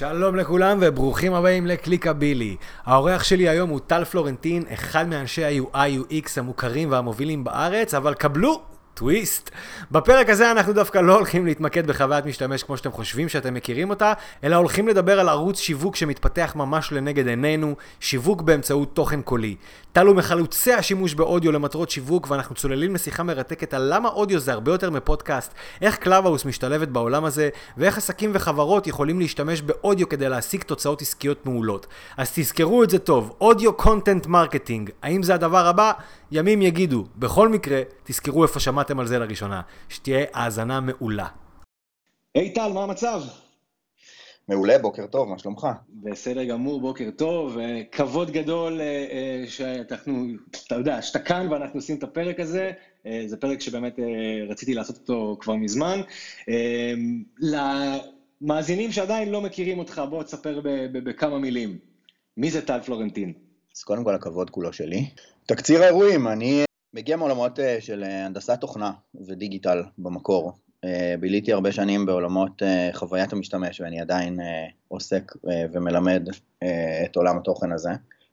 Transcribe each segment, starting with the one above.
שלום לכולם וברוכים הבאים לקליקבילי. האורח שלי היום הוא טל פלורנטין, אחד מאנשי ה-UI/UX המוכרים והמובילים בארץ, אבל קבלו טוויסט. בפרק הזה אנחנו דווקא לא הולכים להתמקד בחוויית משתמש כמו שאתם חושבים שאתם מכירים אותה, אלא הולכים לדבר על ערוץ שיווק שמתפתח ממש לנגד עינינו, שיווק באמצעות תוכן קולי. טל הוא מחלוצי השימוש באודיו למטרות שיווק, ואנחנו צוללים לשיחה מרתקת על למה אודיו זה הרבה יותר מפודקאסט, איך קלאבהאוס משתלבת בעולם הזה, ואיך עסקים וחברות יכולים להשתמש באודיו כדי להשיג תוצאות עסקיות מעולות. אז תזכרו את זה טוב, audio content marketing. האם זה הדבר הבא? ימים יגידו. בכל מקרה, תזכרו איפה שמעתם על זה לראשונה. שתהיה האזנה מעולה. היי, טל, מה המצב? מעולה, בוקר טוב, מה שלומך? בסדר גמור, בוקר טוב. כבוד גדול אה, אה, שאנחנו, אתה יודע, שאתה כאן ואנחנו עושים את הפרק הזה. אה, זה פרק שבאמת רציתי לעשות אותו כבר מזמן. למאזינים שעדיין לא מכירים אותך, בוא תספר בכמה מילים. מי זה טל פלורנטין? אז קודם כל הכבוד כולו שלי. תקציר האירועים, אני מגיע מעולמות של הנדסת תוכנה ודיגיטל במקור. אה, ביליתי הרבה שנים בעולמות אה, חוויית המשתמש ואני עדיין אה, עוסק ומלמד את עולם התוכן הזה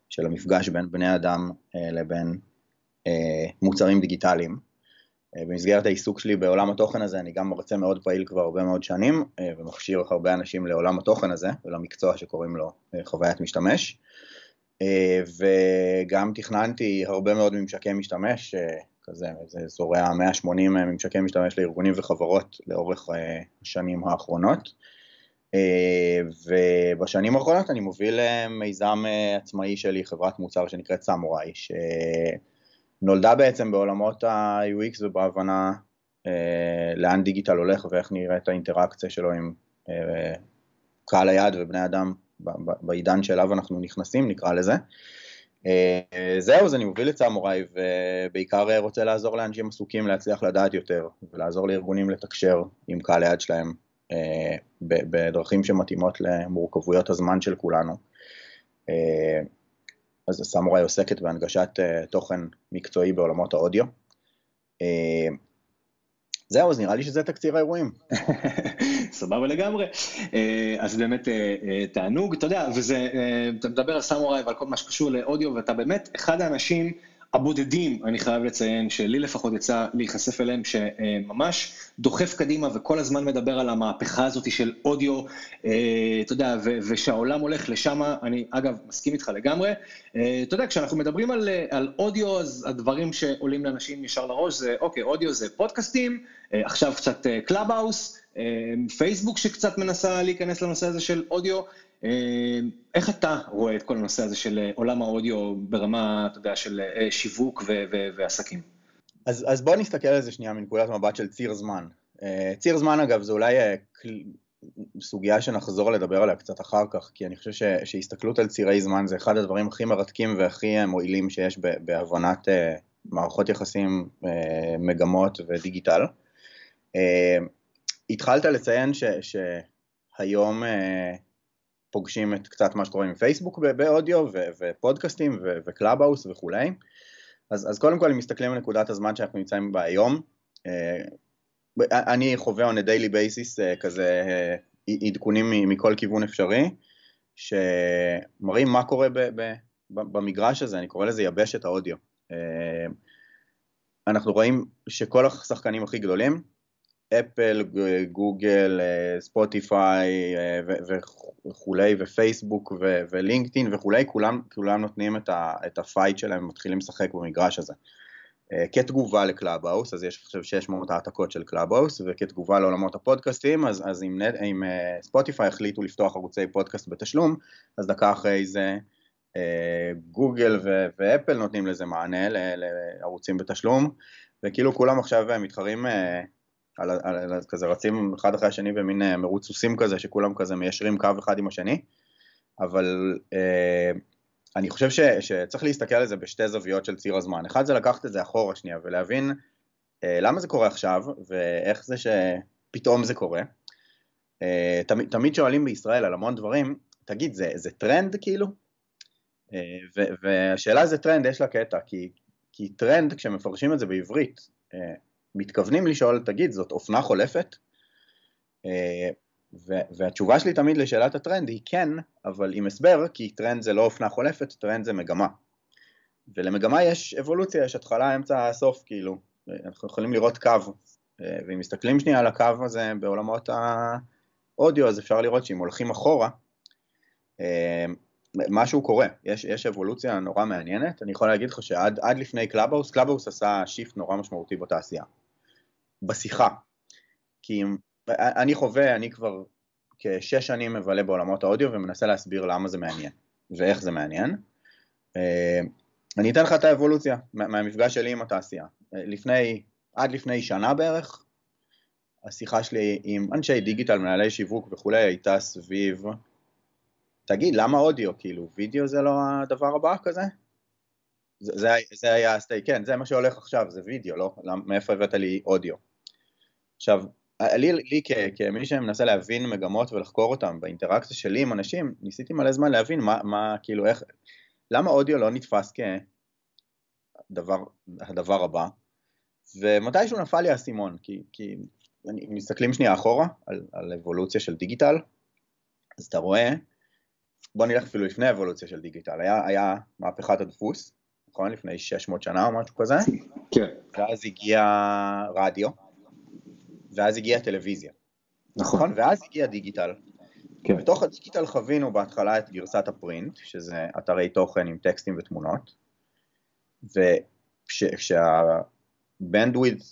של המפגש בין בני אדם לבין מוצרים דיגיטליים. במסגרת העיסוק שלי בעולם התוכן הזה אני גם מרצה מאוד פעיל כבר הרבה מאוד שנים ומכשיר הרבה אנשים לעולם התוכן הזה ולמקצוע שקוראים לו חוויית משתמש וגם תכננתי הרבה מאוד ממשקי משתמש כזה, זה זורע 180 ממשקי משתמש לארגונים וחברות לאורך אה, השנים האחרונות. אה, ובשנים האחרונות אני מוביל אה, מיזם עצמאי שלי, חברת מוצר שנקראת סמוראי, שנולדה בעצם בעולמות ה-UX ובהבנה לאן דיגיטל הולך ואיך נראית האינטראקציה שלו עם קהל היעד ובני אדם בעידן שאליו אנחנו נכנסים, נקרא לזה. אה, זהו, אז אני מוביל את סמוראי ובעיקר רוצה לעזור לאנשים עסוקים להצליח לדעת יותר ולעזור לארגונים לתקשר עם קהל היד שלהם אה, בדרכים שמתאימות למורכבויות הזמן של כולנו. אה, אז סמוראי עוסקת בהנגשת תוכן מקצועי בעולמות האודיו. זהו, אז נראה לי שזה תקציר האירועים. סבבה לגמרי. אה, אז באמת אה, אה, תענוג, אתה יודע, וזה, אתה מדבר על סמוראי ועל כל מה שקשור לאודיו, ואתה באמת אחד האנשים הבודדים, אני חייב לציין, שלי לפחות יצא להיחשף אליהם, שממש דוחף קדימה וכל הזמן מדבר על המהפכה הזאת של אודיו, אתה יודע, ושהעולם הולך לשם, אני אגב מסכים איתך לגמרי. אתה יודע, כשאנחנו מדברים על, על אודיו, אז הדברים שעולים לאנשים ישר לראש זה, אוקיי, אודיו זה פודקאסטים, עכשיו קצת קלאבהאוס, פייסבוק שקצת מנסה להיכנס לנושא הזה של אודיו. איך אתה רואה את כל הנושא הזה של עולם האודיו ברמה, אתה יודע, של אה, שיווק ועסקים? אז, אז בוא נסתכל על זה שנייה מנקודת מבט של ציר זמן. אה, ציר זמן אגב זה אולי אה, סוגיה שנחזור לדבר עליה קצת אחר כך, כי אני חושב ש, שהסתכלות על צירי זמן זה אחד הדברים הכי מרתקים והכי מועילים שיש בהבנת מערכות יחסים, מגמות ודיגיטל. התחלת לציין ש, שהיום פוגשים את קצת מה שקורה עם פייסבוק באודיו ופודקאסטים וקלאבהאוס וכולי. אז, אז קודם כל אם מסתכלים על נקודת הזמן שאנחנו נמצאים בה היום, אה, אני חווה on a daily basis אה, כזה אה, עדכונים מכל כיוון אפשרי, שמראים מה קורה ב, ב, במגרש הזה, אני קורא לזה יבשת האודיו. אנחנו רואים שכל השחקנים הכי גדולים, אפל, גוגל, ספוטיפיי וכולי, ופייסבוק ולינקדאין וכולי, כולם, כולם נותנים את ה fight שלהם ומתחילים לשחק במגרש הזה. אה, כתגובה לקלאבהאוס, אז יש עכשיו 600 העתקות של קלאבהאוס, וכתגובה לעולמות הפודקאסטים, אז, אז אם, אם ספוטיפיי החליטו לפתוח ערוצי פודקאסט בתשלום, אז דקה אחרי זה גוגל ו- ואפל נותנים לזה מענה לערוצים בתשלום, וכאילו כולם עכשיו מתחרים על, על, על, כזה רצים אחד אחרי השני במין אה, מרוץ סוסים כזה, שכולם כזה מיישרים קו אחד עם השני, אבל אה, אני חושב ש, שצריך להסתכל על זה בשתי זוויות של ציר הזמן. אחד זה לקחת את זה אחורה שנייה ולהבין אה, למה זה קורה עכשיו, ואיך זה שפתאום זה קורה. אה, תמיד, תמיד שואלים בישראל על המון דברים, תגיד, זה, זה טרנד כאילו? אה, והשאלה זה טרנד, יש לה קטע, כי, כי טרנד, כשמפרשים את זה בעברית, אה, מתכוונים לשאול, תגיד, זאת אופנה חולפת? אה, והתשובה שלי תמיד לשאלת הטרנד היא כן, אבל עם הסבר, כי טרנד זה לא אופנה חולפת, טרנד זה מגמה. ולמגמה יש אבולוציה, יש התחלה, אמצע, סוף, כאילו. אנחנו יכולים לראות קו, ואם מסתכלים שנייה על הקו הזה בעולמות האודיו, אז אפשר לראות שאם הולכים אחורה, משהו קורה, יש, יש אבולוציה נורא מעניינת, אני יכול להגיד לך שעד לפני קלאבהאוס, קלאבהאוס עשה shift נורא משמעותי בתעשייה, בשיחה, כי אני חווה, אני כבר כשש שנים מבלה בעולמות האודיו ומנסה להסביר למה זה מעניין ואיך זה מעניין. אה, אני אתן לך את האבולוציה מהמפגש שלי עם התעשייה. אה, לפני, עד לפני שנה בערך, השיחה שלי עם אנשי דיגיטל, מנהלי שיווק וכולי, הייתה סביב, תגיד, למה אודיו? כאילו, וידאו זה לא הדבר הבא כזה? זה, זה, זה היה הסטייק, כן, זה מה שהולך עכשיו, זה וידאו, לא? מאיפה הבאת לי אודיו? עכשיו, לי, לי כ, כמי שמנסה להבין מגמות ולחקור אותם באינטראקציה שלי עם אנשים, ניסיתי מלא זמן להבין מה, מה כאילו איך, למה אודיו לא נתפס כדבר הדבר הבא, ומתישהו נפל לי האסימון, כי, כי אני, מסתכלים שנייה אחורה על, על אבולוציה של דיגיטל, אז אתה רואה, בוא נלך אפילו לפני אבולוציה של דיגיטל, היה, היה מהפכת הדפוס, נכון? לפני 600 שנה או משהו כזה, כן. ואז הגיע רדיו, ואז הגיעה טלוויזיה. נכון. נכון. ואז הגיע דיגיטל. כן. בתוך הדיגיטל חווינו בהתחלה את גרסת הפרינט, שזה אתרי תוכן עם טקסטים ותמונות, וכשהבנדוויד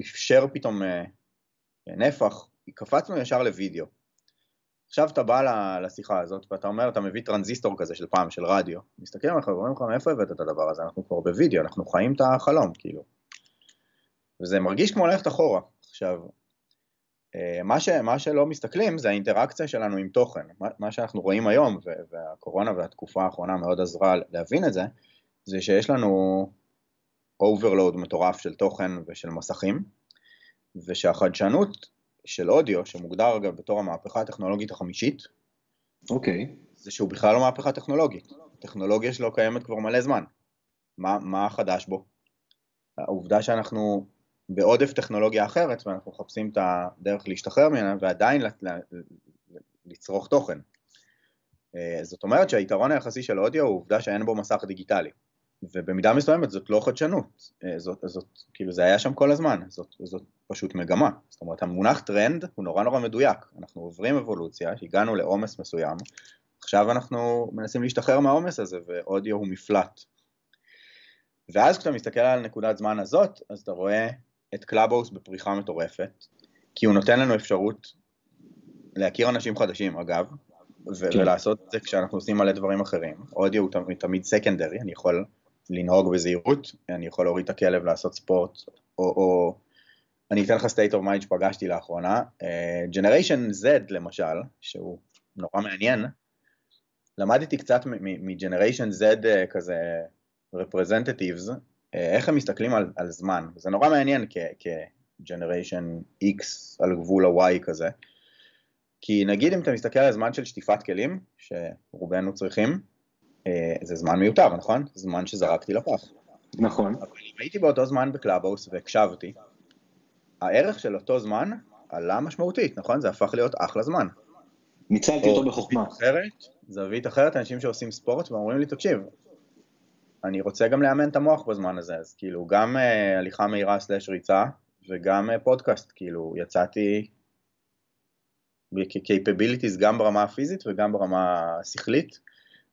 אפשר פתאום אה, נפח, קפצנו ישר לוידאו. עכשיו אתה בא לשיחה הזאת ואתה אומר, אתה מביא טרנזיסטור כזה של פעם, של רדיו, מסתכלים עליך ואומרים לך, מאיפה הבאת את הדבר הזה? אנחנו כבר בוידאו, אנחנו חיים את החלום, כאילו. וזה מרגיש כמו ללכת אחורה. עכשיו, אה, מה, ש, מה שלא מסתכלים זה האינטראקציה שלנו עם תוכן, מה, מה שאנחנו רואים היום, והקורונה והתקופה האחרונה מאוד עזרה להבין את זה, זה שיש לנו overload מטורף של תוכן ושל מסכים, ושהחדשנות של אודיו, שמוגדר אגב בתור המהפכה הטכנולוגית החמישית, אוקיי. Okay. זה שהוא בכלל לא מהפכה טכנולוגית, הטכנולוגיה שלו קיימת כבר מלא זמן, מה, מה חדש בו? העובדה שאנחנו בעודף טכנולוגיה אחרת, ואנחנו מחפשים את הדרך להשתחרר ממנה ועדיין לצרוך תוכן. אה, זאת אומרת שהיתרון היחסי של אודיו הוא עובדה שאין בו מסך דיגיטלי. ובמידה מסוימת זאת לא חדשנות, אה, זאת, זאת, כאילו זה היה שם כל הזמן, זאת, זאת פשוט מגמה. זאת אומרת המונח טרנד הוא נורא נורא מדויק, אנחנו עוברים אבולוציה, הגענו לעומס מסוים, עכשיו אנחנו מנסים להשתחרר מהעומס הזה ואודיו הוא מפלט. ואז כשאתה מסתכל על נקודת זמן הזאת, אז אתה רואה את קלאבהאוס בפריחה מטורפת, כי הוא נותן לנו אפשרות להכיר אנשים חדשים אגב, ו- כן. ולעשות את זה כשאנחנו עושים מלא דברים אחרים. אודיו הוא תמיד, תמיד סקנדרי, אני יכול לנהוג בזהירות, אני יכול להוריד את הכלב לעשות ספורט, או, או אני אתן לך state of mind שפגשתי לאחרונה, uh, Z למשל, שהוא נורא מעניין, למדתי קצת מג'נריישן Z uh, כזה representatives, אה, איך הם מסתכלים על, על זמן, זה נורא מעניין כ-Generation X על גבול ה-Y כזה, כי נגיד אם אתה מסתכל על זמן של שטיפת כלים, שרובנו צריכים, אה, זה זמן מיותר, נכון? זמן שזרקתי לפח. נכון. אבל אם הייתי באותו זמן בקלאבהאוס והקשבתי, הערך של אותו זמן עלה משמעותית, נכון? זה הפך להיות אחלה זמן. ניצלתי אותו בחוכמה. אחרת, זווית אחרת, אנשים שעושים ספורט ואומרים לי, תקשיב, אני רוצה גם לאמן את המוח בזמן הזה, אז כאילו גם אה, הליכה מהירה סלש ריצה וגם אה, פודקאסט, כאילו יצאתי capabilities גם ברמה הפיזית וגם ברמה השכלית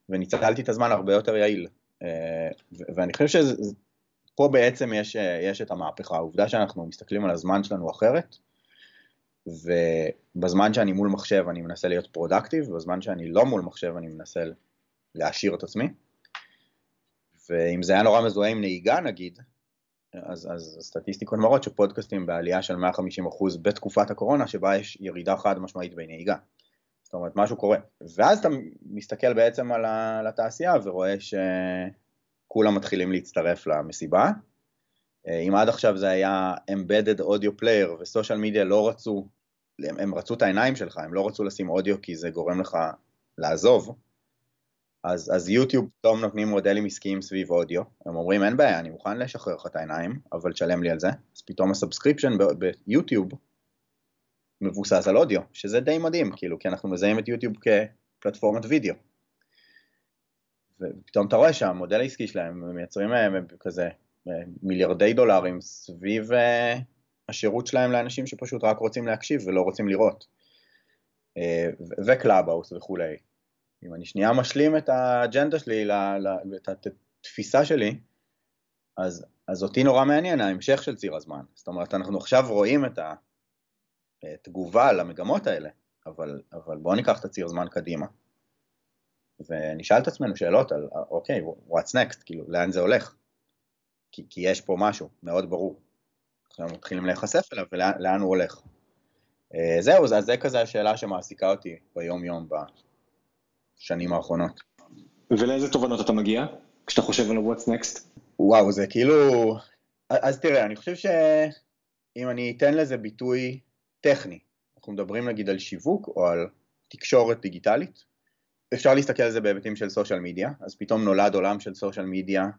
וניצלתי את הזמן הרבה יותר יעיל. אה, ואני חושב שפה בעצם יש, יש את המהפכה, העובדה שאנחנו מסתכלים על הזמן שלנו אחרת ובזמן שאני מול מחשב אני מנסה להיות productive, בזמן שאני לא מול מחשב אני מנסה להעשיר את עצמי. ואם זה היה נורא מזוהה עם נהיגה נגיד, אז, אז סטטיסטיקות מראות שפודקאסטים בעלייה של 150% בתקופת הקורונה, שבה יש ירידה חד משמעית בנהיגה. זאת אומרת, משהו קורה. ואז אתה מסתכל בעצם על, התעשייה ורואה שכולם מתחילים להצטרף למסיבה. אם עד עכשיו זה היה Embedded Audio Player וסושיאל מדיה לא רצו, הם, הם רצו את העיניים שלך, הם לא רצו לשים אודיו כי זה גורם לך לעזוב, אז, אז יוטיוב פתאום נותנים מודלים עסקיים סביב אודיו, הם אומרים אין בעיה, אני מוכן לשחרר לך את העיניים, אבל תשלם לי על זה, אז פתאום ה-subscription ביוטיוב מבוסס על אודיו, שזה די מדהים, כאילו, כי אנחנו מזהים את יוטיוב כפלטפורמת וידאו. ופתאום אתה רואה שהמודל העסקי שלהם, הם מייצרים כזה מיליארדי דולרים סביב השירות שלהם לאנשים שפשוט רק רוצים להקשיב ולא רוצים לראות. וקלאבהאוס וכולי. אם אני שנייה משלים את האג'נדה שלי, את התפיסה שלי, אז, אז אותי נורא מעניין ההמשך של ציר הזמן. זאת אומרת, אנחנו עכשיו רואים את התגובה למגמות האלה, אבל, אבל בואו ניקח את הציר זמן קדימה. ונשאל את עצמנו שאלות על, אוקיי, what's next, כאילו, לאן זה הולך? כי, כי יש פה משהו מאוד ברור. עכשיו מתחילים להיחשף אליו ולאן הוא הולך. אה, זהו, זה, זה כזה השאלה שמעסיקה אותי ביום-יום בשנים האחרונות. ולאיזה תובנות אתה מגיע כשאתה חושב על ה-What's Next? וואו, זה כאילו... אז תראה, אני חושב שאם אני אתן לזה ביטוי טכני, אנחנו מדברים נגיד על שיווק או על תקשורת דיגיטלית, אפשר להסתכל על זה בהיבטים של social media, אז פתאום נולד עולם של social media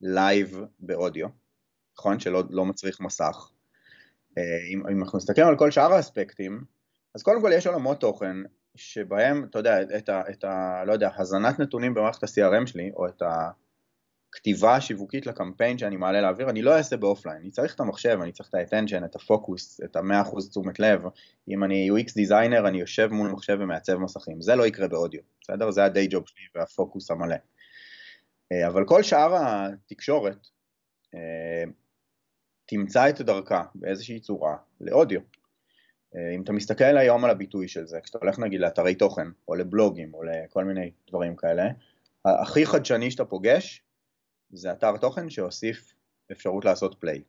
live באודיו, נכון? שלא לא מצריך מסך. אה, אם, אם אנחנו מסתכלים על כל שאר האספקטים, אז קודם כל יש עולמות תוכן שבהם, אתה יודע, את ה, את ה... לא יודע, הזנת נתונים במערכת ה-CRM שלי, או את הכתיבה השיווקית לקמפיין שאני מעלה לאוויר, אני לא אעשה ב-offline, אני צריך את המחשב, אני צריך את ה-attention, את הפוקוס, את המאה אחוז תשומת לב, אם אני UX designer, אני יושב מול מחשב ומעצב מסכים, זה לא יקרה באודיו, בסדר? זה ה-day job שלי והפוקוס המלא. אה, אבל כל שאר התקשורת, אה, תמצא את דרכה באיזושהי צורה לאודיו. אה, אם אתה מסתכל היום על הביטוי של זה, כשאתה הולך נגיד לאתרי תוכן, או לבלוגים, או לכל מיני דברים כאלה, הכי חדשני שאתה פוגש, זה אתר תוכן שהוסיף אפשרות לעשות פליי.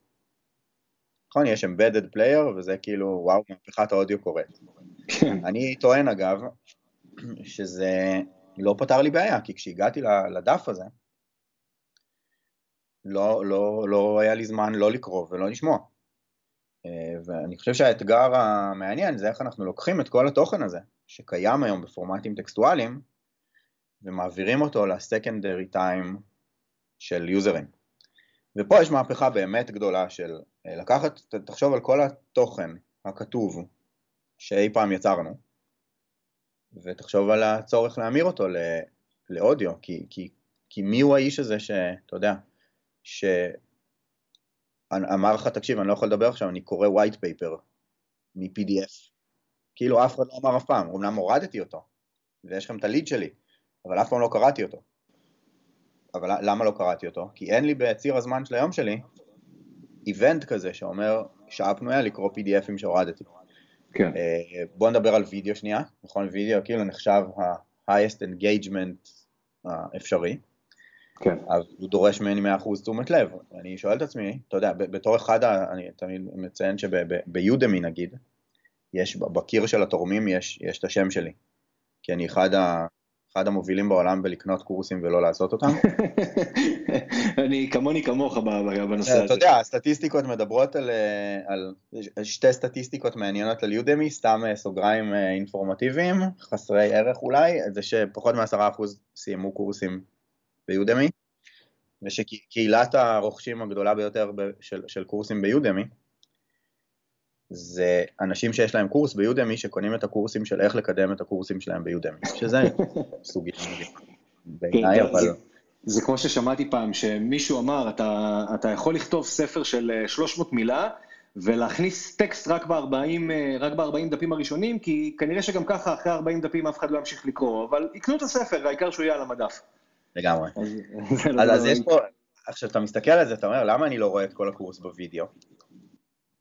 נכון? יש embedded player, וזה כאילו, וואו, מהפכת האודיו קורית. כן. אני טוען אגב, שזה לא פתר לי בעיה, כי כשהגעתי לדף הזה, לא, לא, לא היה לי זמן לא לקרוא ולא לשמוע. אה, ואני חושב שהאתגר המעניין זה איך אנחנו לוקחים את כל התוכן הזה, שקיים היום בפורמטים טקסטואליים, ומעבירים אותו לסקנדרי טיים של יוזרים. ופה יש מהפכה באמת גדולה של אה, לקחת, תחשוב על כל התוכן הכתוב שאי פעם יצרנו, ותחשוב על הצורך להמיר אותו לאודיו, כי, כי, כי מי הוא האיש הזה שאתה יודע, שאמר לך, תקשיב, אני לא יכול לדבר עכשיו, אני קורא white paper מ-PDF. כאילו אף אחד לא אמר אף פעם, אמנם הורדתי אותו, ויש לכם את הליד שלי, אבל אף פעם לא קראתי אותו. אבל למה לא קראתי אותו? כי אין לי בציר הזמן של היום שלי איבנט כזה שאומר שעה פנויה לקרוא PDFים שהורדתי. כן. Uh, בוא נדבר על וידאו שנייה, נכון? וידאו כאילו נחשב ה-highest engagement האפשרי. כן. אז הוא דורש ממני 100% תשומת לב. אני שואל את עצמי, אתה יודע, בתור אחד, אני תמיד מציין שביודמי נגיד, יש, בקיר של התורמים יש, יש את השם שלי. כי אני אחד, ה, אחד המובילים בעולם בלקנות קורסים ולא לעשות אותם. אני כמוני כמוך בנושא הזה. אתה יודע, הסטטיסטיקות מדברות על, על שתי סטטיסטיקות מעניינות על יודמי, סתם סוגריים אינפורמטיביים, חסרי ערך אולי, זה שפחות מ-10% סיימו קורסים ביודמי, ושקהילת הרוכשים הגדולה ביותר של, של קורסים ביודמי, זה אנשים שיש להם קורס ביודמי שקונים את הקורסים של איך לקדם את הקורסים שלהם ביודמי, שזה סוגיה בעיניי, כן, אבל... זה כמו ששמעתי פעם, שמישהו אמר, אתה, אתה יכול לכתוב ספר של 300 אה, מילה, ולהכניס טקסט רק ב-40 אה, רק ב דפים הראשונים, כי כנראה שגם ככה אחרי 40 דפים אף אחד לא ימשיך לקרוא, אבל יקנו את הספר, העיקר שהוא יהיה על המדף. לגמרי. אז, אז, אז יש פה, עכשיו אתה מסתכל על זה, אתה אומר, למה אני לא רואה את כל הקורס בווידאו?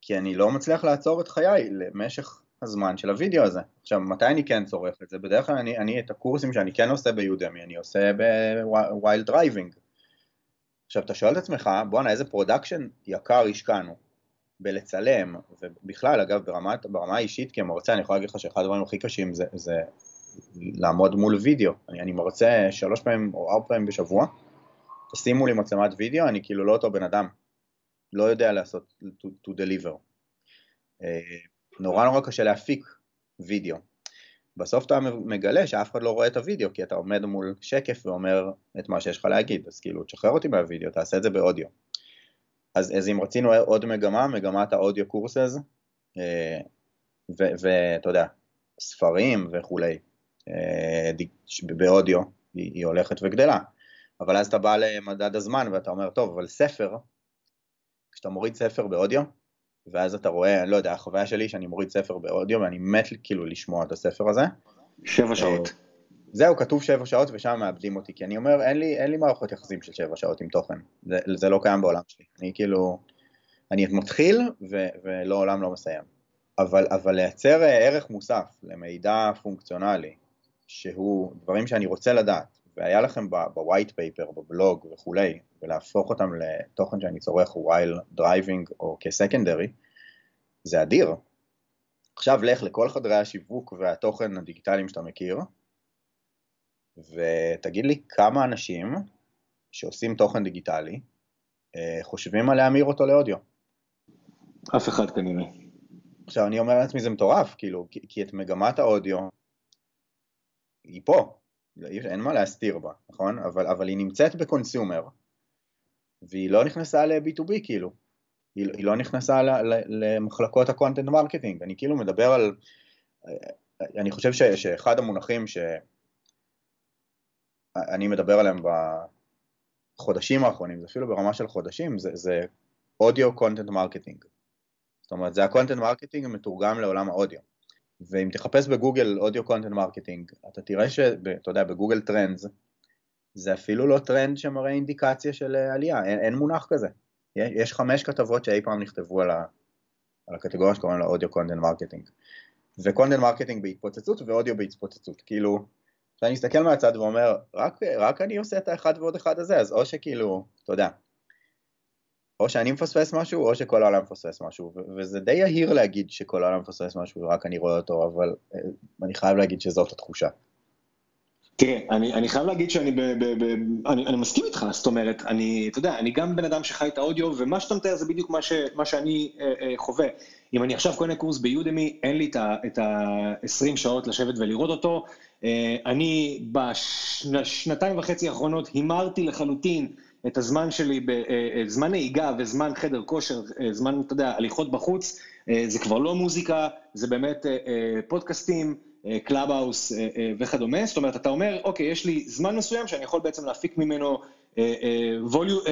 כי אני לא מצליח לעצור את חיי למשך הזמן של הווידאו הזה. עכשיו, מתי אני כן צורך את זה? בדרך כלל אני, אני את הקורסים שאני כן עושה ביודמי, אני עושה ב-while driving. עכשיו, אתה שואל את עצמך, בואנה, איזה production יקר השקענו בלצלם, ובכלל, אגב, ברמת, ברמה האישית כמרצה, אני יכול להגיד לך שאחד הדברים הכי קשים זה, זה לעמוד מול וידאו. אני, אני מרצה שלוש פעמים או ארבע פעמים בשבוע, תשימו לי מצלמת וידאו, אני כאילו לא אותו בן אדם. לא יודע לעשות, to, to deliver. אה, נורא נורא קשה להפיק וידאו. בסוף אתה מגלה שאף אחד לא רואה את הוידאו, כי אתה עומד מול שקף ואומר את מה שיש לך להגיד, אז כאילו תשחרר אותי מהוידאו, תעשה את זה באודיו. אז, אז אם רצינו עוד מגמה, מגמת האודיו קורסס, uh, ואתה יודע, ספרים וכולי, אה, באודיו, היא, היא הולכת וגדלה. אבל אז אתה בא למדד הזמן ואתה אומר, טוב, אבל ספר, כשאתה מוריד ספר באודיו, ואז אתה רואה, אני לא יודע, החוויה שלי שאני מוריד ספר באודיו ואני מת כאילו לשמוע את הספר הזה. שבע שעות. זהו, כתוב שבע שעות ושם מאבדים אותי, כי אני אומר, אין לי, אין לי מערכות יחסים של שבע שעות עם תוכן, זה, זה לא קיים בעולם שלי. אני כאילו, אני מתחיל ו, ולא עולם לא מסיים. אבל, אבל לייצר אה, ערך מוסף למידע פונקציונלי, שהוא דברים שאני רוצה לדעת, והיה לכם בווייט פייפר, בבלוג וכולי, ולהפוך אותם לתוכן שאני צורך while driving או כסקנדרי, זה אדיר. עכשיו לך לכל חדרי השיווק והתוכן הדיגיטליים שאתה מכיר, ותגיד לי כמה אנשים שעושים תוכן דיגיטלי אה, חושבים על להמיר אותו לאודיו. אף אחד כנראה. עכשיו אני אומר לעצמי זה מטורף, כאילו, כי, כי את מגמת האודיו היא פה, אין מה להסתיר בה, נכון? אבל, אבל היא נמצאת בקונסיומר, והיא לא נכנסה ל-B2B כאילו, היא, היא לא נכנסה ל, ל, למחלקות ה-content marketing, אני כאילו מדבר על, אני חושב ש, שאחד המונחים שאני מדבר עליהם בחודשים האחרונים, זה אפילו ברמה של חודשים, זה, audio content marketing. זאת אומרת, זה ה-content marketing מתורגם לעולם האודיו. ואם תחפש בגוגל audio content marketing, אתה תראה שאתה יודע, בגוגל טרנדס, זה אפילו לא טרנד שמראה אינדיקציה של אה, עלייה, אין, אין מונח כזה. יש חמש כתבות שאי פעם נכתבו על, ה, על הקטגוריה שקוראים לה audio content marketing. ו content marketing בהתפוצצות ואודיו בהתפוצצות. כאילו, כשאני מסתכל מהצד ואומר, רק, רק אני עושה את האחד ועוד אחד הזה, אז או שכאילו, אתה יודע, או שאני מפספס משהו, או שכל העולם מפספס משהו, וזה די יהיר להגיד שכל העולם מפספס משהו ורק אני רואה אותו, אבל אה, אני חייב להגיד שזאת התחושה. תראה, אני, אני חייב להגיד שאני ב, ב, ב, אני, אני מסכים איתך, זאת אומרת, אני, אתה יודע, אני גם בן אדם שחי את האודיו, ומה שאתה מתאר זה בדיוק מה, ש, מה שאני אה, אה, חווה. אם אני עכשיו קונה קורס ביודמי, אין לי את ה-20 שעות לשבת ולראות אותו. אה, אני בשנתיים וחצי האחרונות הימרתי לחלוטין את הזמן שלי אה, אה, נהיגה וזמן חדר כושר, אה, זמן, אתה יודע, הליכות בחוץ, זה כבר לא מוזיקה, זה באמת פודקאסטים, קלאבהאוס וכדומה. זאת אומרת, אתה אומר, אוקיי, יש לי זמן מסוים שאני יכול בעצם להפיק ממנו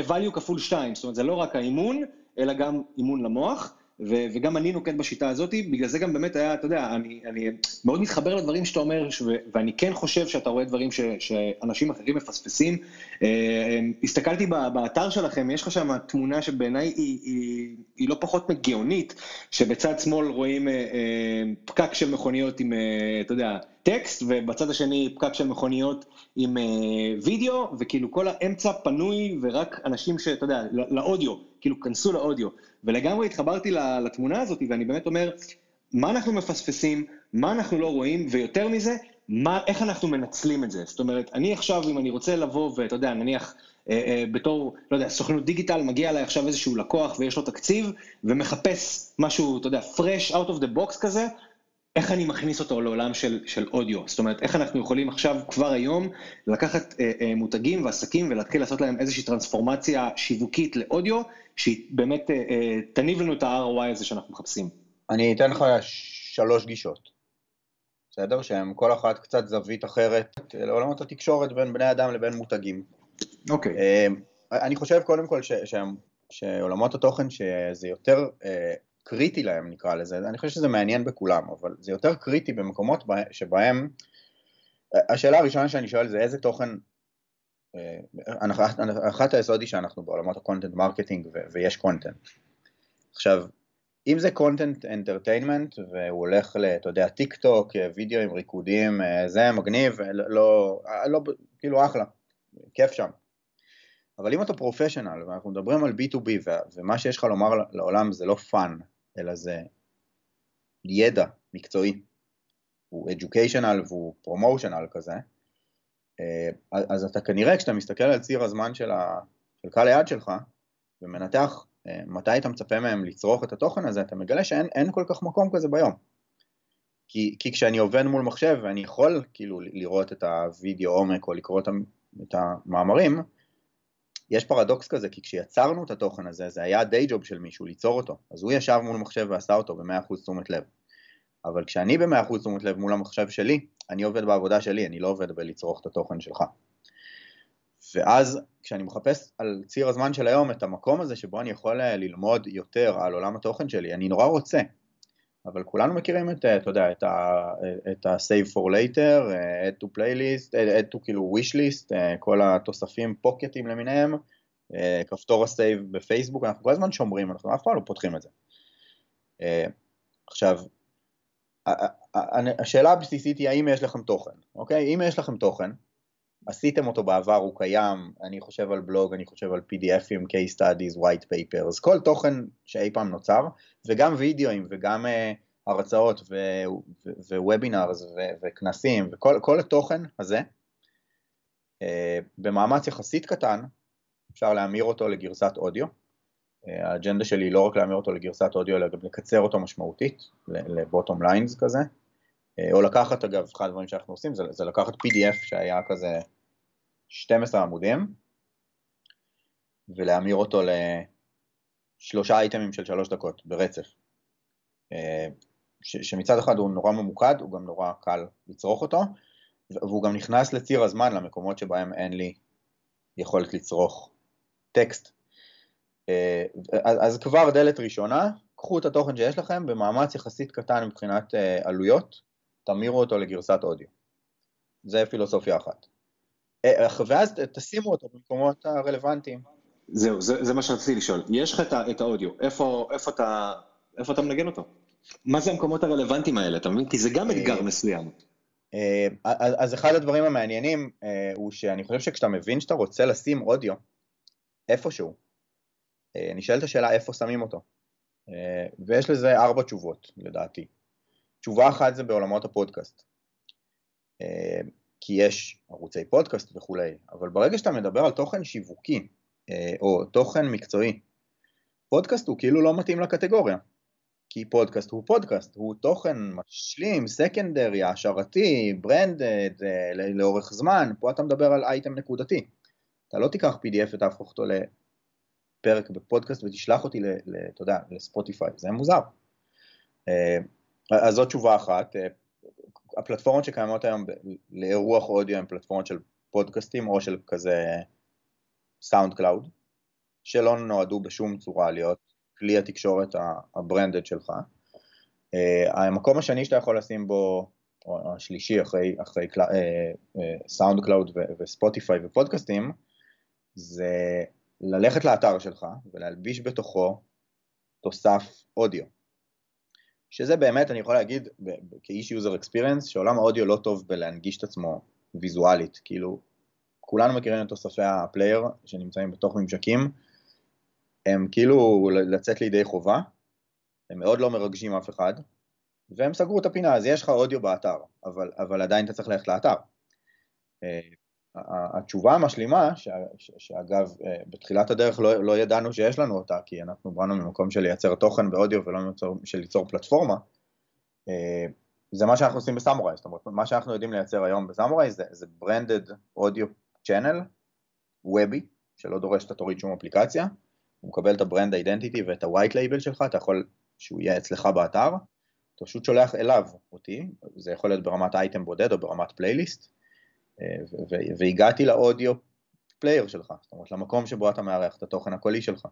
value כפול 2, זאת אומרת, זה לא רק האימון, אלא גם אימון למוח. ו- וגם אני נוקט בשיטה הזאת, בגלל זה גם באמת היה, אתה יודע, אני, אני מאוד מתחבר לדברים שאתה אומר, ש- ואני כן חושב שאתה רואה דברים ש- שאנשים אחרים מפספסים. אה, הסתכלתי באתר שלכם, יש לך שם תמונה שבעיניי היא, היא, היא לא פחות מגאונית, שבצד שמאל רואים אה, אה, פקק של מכוניות עם, אתה יודע, טקסט, ובצד השני פקק של מכוניות עם וידאו, וכאילו כל האמצע פנוי, ורק אנשים שאתה יודע, לאודיו, כאילו כנסו לאודיו. ולגמרי התחברתי לתמונה הזאת, ואני באמת אומר, מה אנחנו מפספסים, מה אנחנו לא רואים, ויותר מזה, מה, איך אנחנו מנצלים את זה. זאת אומרת, אני עכשיו, אם אני רוצה לבוא, ואתה יודע, נניח, אה, אה, בתור, לא יודע, סוכנות דיגיטל, מגיע אליי עכשיו איזשהו לקוח ויש לו תקציב, ומחפש משהו, אתה יודע, fresh out of the box כזה, איך אני מכניס אותו לעולם של, של אודיו? זאת אומרת, איך אנחנו יכולים עכשיו, כבר היום, לקחת אה, אה, מותגים ועסקים ולהתחיל לעשות להם איזושהי טרנספורמציה שיווקית לאודיו, שהיא באמת אה, אה, תניב לנו את ה-ROI הזה שאנחנו מחפשים. אני אתן לך שלוש גישות, בסדר? שהן כל אחת קצת זווית אחרת לעולמות התקשורת בין בני אדם לבין מותגים. אוקיי. Okay. אה, אני חושב קודם כל ש, שעולמות התוכן שזה יותר קריטי להם נקרא לזה, אני חושב שזה מעניין בכולם, אבל זה יותר קריטי במקומות שבהם, השאלה הראשונה שאני שואל זה איזה תוכן, הנחת היסוד היא שאנחנו בעולמות ה content marketing ויש content. עכשיו, אם זה content entertainment והוא הולך ל, אתה יודע, טיק טוק, וידאו עם ריקודים, זה מגניב, לא, לא, כאילו אחלה, כיף שם. אבל אם אתה professional ואנחנו מדברים על B2B ומה שיש לך לומר לעולם זה לא fun, אלא זה ידע מקצועי, הוא educational והוא promotional כזה, אה, אז אתה כנראה כשאתה מסתכל על ציר הזמן של, ה, של קהל היעד שלך ומנתח אה, מתי אתה מצפה מהם לצרוך את התוכן הזה, אתה מגלה שאין כל כך מקום כזה ביום. כי, כי כשאני עובד מול מחשב ואני יכול כאילו לראות את הוידאו עומק או לקרוא את המאמרים, יש פרדוקס כזה, כי כשיצרנו את התוכן הזה, זה היה דיי ג'וב של מישהו ליצור אותו, אז הוא ישב מול מחשב ועשה אותו ב-100% תשומת לב. אבל כשאני ב-100% תשומת לב מול המחשב שלי, אני עובד בעבודה שלי, אני לא עובד בלצרוך את התוכן שלך. ואז כשאני מחפש על ציר הזמן של היום את המקום הזה שבו אני יכול אה, ללמוד יותר על עולם התוכן שלי, אני נורא רוצה, אבל כולנו מכירים את, אתה יודע, את ה-save for later, add to playlist, add to כאילו wish list, כל התוספים Pocketים למיניהם, כפתור ה save בפייסבוק, אנחנו כל הזמן שומרים, אנחנו אף פעם לא פותחים את זה. עכשיו, השאלה הבסיסית היא האם יש לכם תוכן, אוקיי? אם יש לכם תוכן, עשיתם אותו בעבר, הוא קיים, אני חושב על בלוג, אני חושב על PDFים, case studies, white papers, כל תוכן שאי פעם נוצר, וגם וידאוים וגם uh, הרצאות ו webinars וכנסים, וכל התוכן הזה, uh, במאמץ יחסית קטן, אפשר להמיר אותו לגרסת אודיו. Uh, האג'נדה שלי היא לא רק להמיר אותו לגרסת אודיו, אלא גם לקצר אותו משמעותית, ל bottom lines כזה. או לקחת, אגב, אחד הדברים שאנחנו עושים זה, זה לקחת PDF שהיה כזה 12 עמודים, ולהמיר אותו לשלושה אייטמים של שלוש דקות ברצף. אה, ש, שמצד אחד הוא נורא ממוקד, הוא גם נורא קל לצרוך אותו, והוא גם נכנס לציר הזמן למקומות שבהם אין לי יכולת לצרוך טקסט. אה, אז כבר דלת ראשונה, קחו את התוכן שיש לכם במאמץ יחסית קטן מבחינת אה, עלויות, תמירו אותו לגרסת אודיו. זה פילוסופיה אחת. אה, ואז תשימו אותו במקומות הרלוונטיים. זהו, זה, זה מה שרציתי לשאול. יש לך את, את האודיו, איפה, איפה, אתה, איפה אתה מנגן אותו? מה זה המקומות הרלוונטיים האלה, אתה מבין? כי זה גם אתגר אה, מסוים. אה, אז אחד הדברים המעניינים הוא שאני חושב שכשאתה מבין שאתה רוצה לשים אודיו איפשהו, נשאלת השאלה איפה שמים אותו. ויש לזה ארבע תשובות לדעתי. תשובה אחת זה בעולמות הפודקאסט. כי יש ערוצי פודקאסט וכולי, אבל ברגע שאתה מדבר על תוכן שיווקי אה, או תוכן מקצועי, פודקאסט הוא כאילו לא מתאים לקטגוריה, כי פודקאסט הוא פודקאסט, הוא תוכן משלים, סקנדרי, העשרתי, ברנדד, אה, לאורך זמן, פה אתה מדבר על אייטם נקודתי. אתה לא תיקח PDF ותהפוך אותו לפרק בפודקאסט ותשלח אותי, אתה יודע, לספוטיפיי, זה מוזר. אה, אז זאת תשובה אחת, הפלטפורמות שקיימות היום לאירוח אודיו הן פלטפורמות של פודקאסטים או של כזה SoundCloud, שלא נועדו בשום צורה להיות כלי התקשורת ה branded שלך. Uh, המקום השני שאתה יכול לשים בו, או השלישי אחרי, אחרי Sound uh, Cloud uh, ו Spotify ופודקאסטים, זה ללכת לאתר שלך ולהלביש בתוכו תוסף אודיו. שזה באמת, אני יכול להגיד, כאיש user experience, שעולם האודיו לא טוב בלהנגיש את עצמו ויזואלית, כאילו, כולנו מכירים את תוספי ה player שנמצאים בתוך ממשקים, הם כאילו לצאת לידי חובה, הם מאוד לא מרגשים אף אחד, והם סגרו את הפינה, אז יש לך אודיו באתר, אבל, אבל עדיין אתה צריך ללכת לאתר. התשובה המשלימה, שאגב אה, בתחילת הדרך לא, לא ידענו שיש לנו אותה, כי אנחנו באנו ממקום של לייצר תוכן באודיו ולא של ליצור פלטפורמה, אה, זה מה שאנחנו עושים בסמוראי, זאת אומרת מה שאנחנו יודעים לייצר היום בסמוראי זה, זה branded audio channel, webי, שלא דורש שאתה תוריד שום אפליקציה, הוא מקבל את ה brand identity ואת ה-white label שלך, אתה יכול שהוא יהיה אצלך באתר, אתה פשוט שולח אליו אותי, זה יכול להיות ברמת אייטם בודד או ברמת פלייליסט, והגעתי ל audio player שלך, זאת אומרת למקום שבו אתה מארח את התוכן הקולי שלך.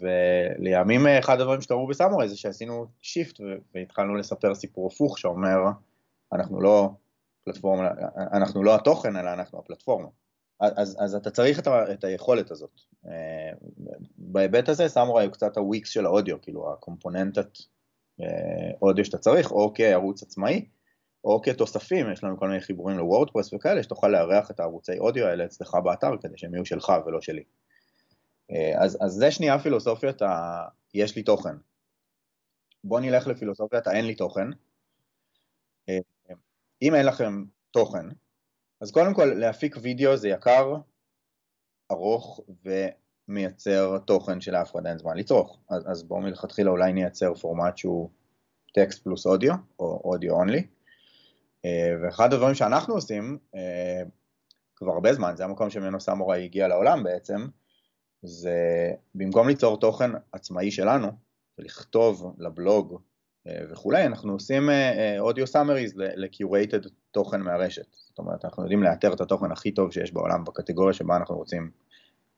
ולימים אחד הדברים שקרו בסמוראי זה שעשינו shift והתחלנו לספר סיפור הפוך שאומר אנחנו לא פלטפורמה, אנחנו לא התוכן אלא אנחנו הפלטפורמה. אז, אז אתה צריך את, ה, את היכולת הזאת. בהיבט הזה סמוראי הוא קצת הוויקס של האודיו, כאילו הקומפוננטת אודיו שאתה צריך, או כערוץ עצמאי, או כתוספים, יש לנו כל מיני חיבורים לוורדפרס וכאלה, שתוכל לארח את הערוצי אודיו האלה אצלך באתר כדי שהם יהיו שלך ולא שלי. אה, אז, אז זה שנייה פילוסופיית ה... יש לי תוכן. בואו נלך לפילוסופיית האין לי תוכן. אה, אם אין לכם תוכן, אז קודם כל להפיק וידאו זה יקר, ארוך ומייצר תוכן שלאף אחד אין זמן לצרוך. אז, אז בואו מלכתחילה אולי נייצר פורמט שהוא טקסט פלוס אודיו, או אודיו אונלי. אה, ואחד הדברים שאנחנו עושים אה, כבר הרבה זמן, זה המקום שממנו סמוראי הגיע לעולם בעצם, זה במקום ליצור תוכן עצמאי שלנו ולכתוב לבלוג וכולי, אנחנו עושים אודיו סאמריז לקיורייטד תוכן מהרשת. זאת אומרת, אנחנו יודעים לאתר את התוכן הכי טוב שיש בעולם בקטגוריה שבה אנחנו רוצים